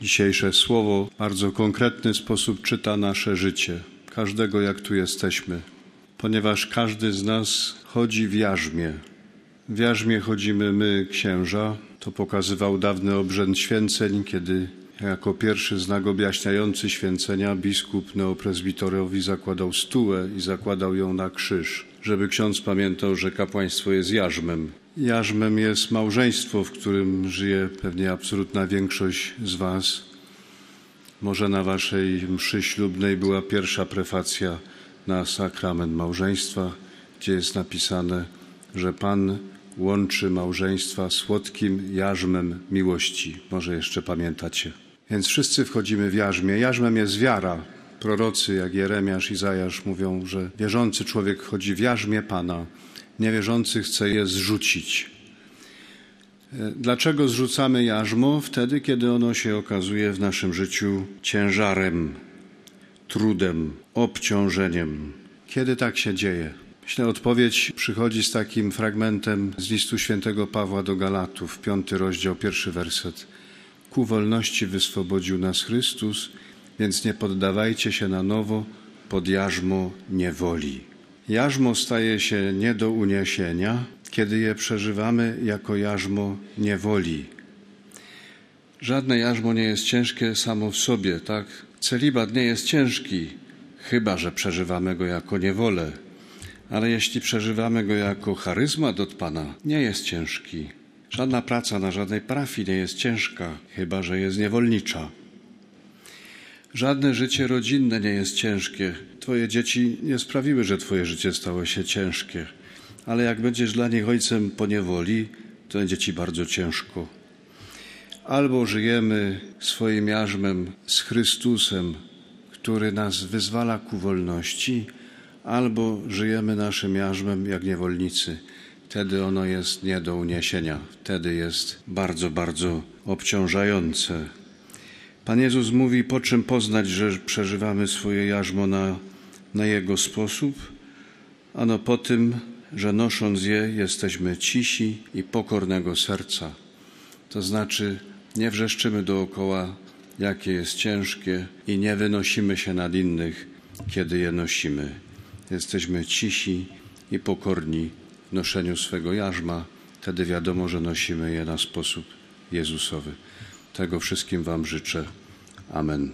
Dzisiejsze słowo w bardzo konkretny sposób czyta nasze życie, każdego jak tu jesteśmy, ponieważ każdy z nas chodzi w jarzmie. W jarzmie chodzimy my, księża. To pokazywał dawny obrzęd święceń, kiedy jako pierwszy znak objaśniający święcenia biskup neoprezbitorowi zakładał stułę i zakładał ją na krzyż, żeby ksiądz pamiętał, że kapłaństwo jest jarzmem. Jarzmem jest małżeństwo, w którym żyje pewnie absolutna większość z Was. Może na Waszej mszy ślubnej była pierwsza prefacja na sakrament małżeństwa, gdzie jest napisane, że Pan łączy małżeństwa słodkim jarzmem miłości. Może jeszcze pamiętacie. Więc wszyscy wchodzimy w jarzmie. Jarzmem jest wiara. Prorocy jak Jeremiasz, Izajasz mówią, że wierzący człowiek wchodzi w jarzmie Pana, niewierzący chce je zrzucić. Dlaczego zrzucamy jarzmo? Wtedy, kiedy ono się okazuje w naszym życiu ciężarem, trudem, obciążeniem. Kiedy tak się dzieje? Myślę, odpowiedź przychodzi z takim fragmentem z listu świętego Pawła do Galatów, piąty rozdział, pierwszy werset. Ku wolności wyswobodził nas Chrystus, więc nie poddawajcie się na nowo pod jarzmo niewoli. Jarzmo staje się nie do uniesienia, kiedy je przeżywamy jako jarzmo niewoli. Żadne jarzmo nie jest ciężkie samo w sobie, tak? Celibat nie jest ciężki, chyba że przeżywamy go jako niewolę. Ale jeśli przeżywamy go jako charyzmat od Pana, nie jest ciężki. Żadna praca na żadnej parafii nie jest ciężka, chyba że jest niewolnicza. Żadne życie rodzinne nie jest ciężkie. Twoje dzieci nie sprawiły, że Twoje życie stało się ciężkie, ale jak będziesz dla nich ojcem po niewoli, to będzie Ci bardzo ciężko. Albo żyjemy swoim jarzmem z Chrystusem, który nas wyzwala ku wolności, albo żyjemy naszym jarzmem jak niewolnicy. Wtedy ono jest nie do uniesienia, wtedy jest bardzo, bardzo obciążające. Pan Jezus mówi, po czym poznać, że przeżywamy swoje jarzmo na, na Jego sposób? Ano po tym, że nosząc je jesteśmy cisi i pokornego serca. To znaczy nie wrzeszczymy dookoła, jakie jest ciężkie i nie wynosimy się nad innych, kiedy je nosimy. Jesteśmy cisi i pokorni w noszeniu swego jarzma, wtedy wiadomo, że nosimy je na sposób Jezusowy. Tego wszystkim Wam życzę. Amen.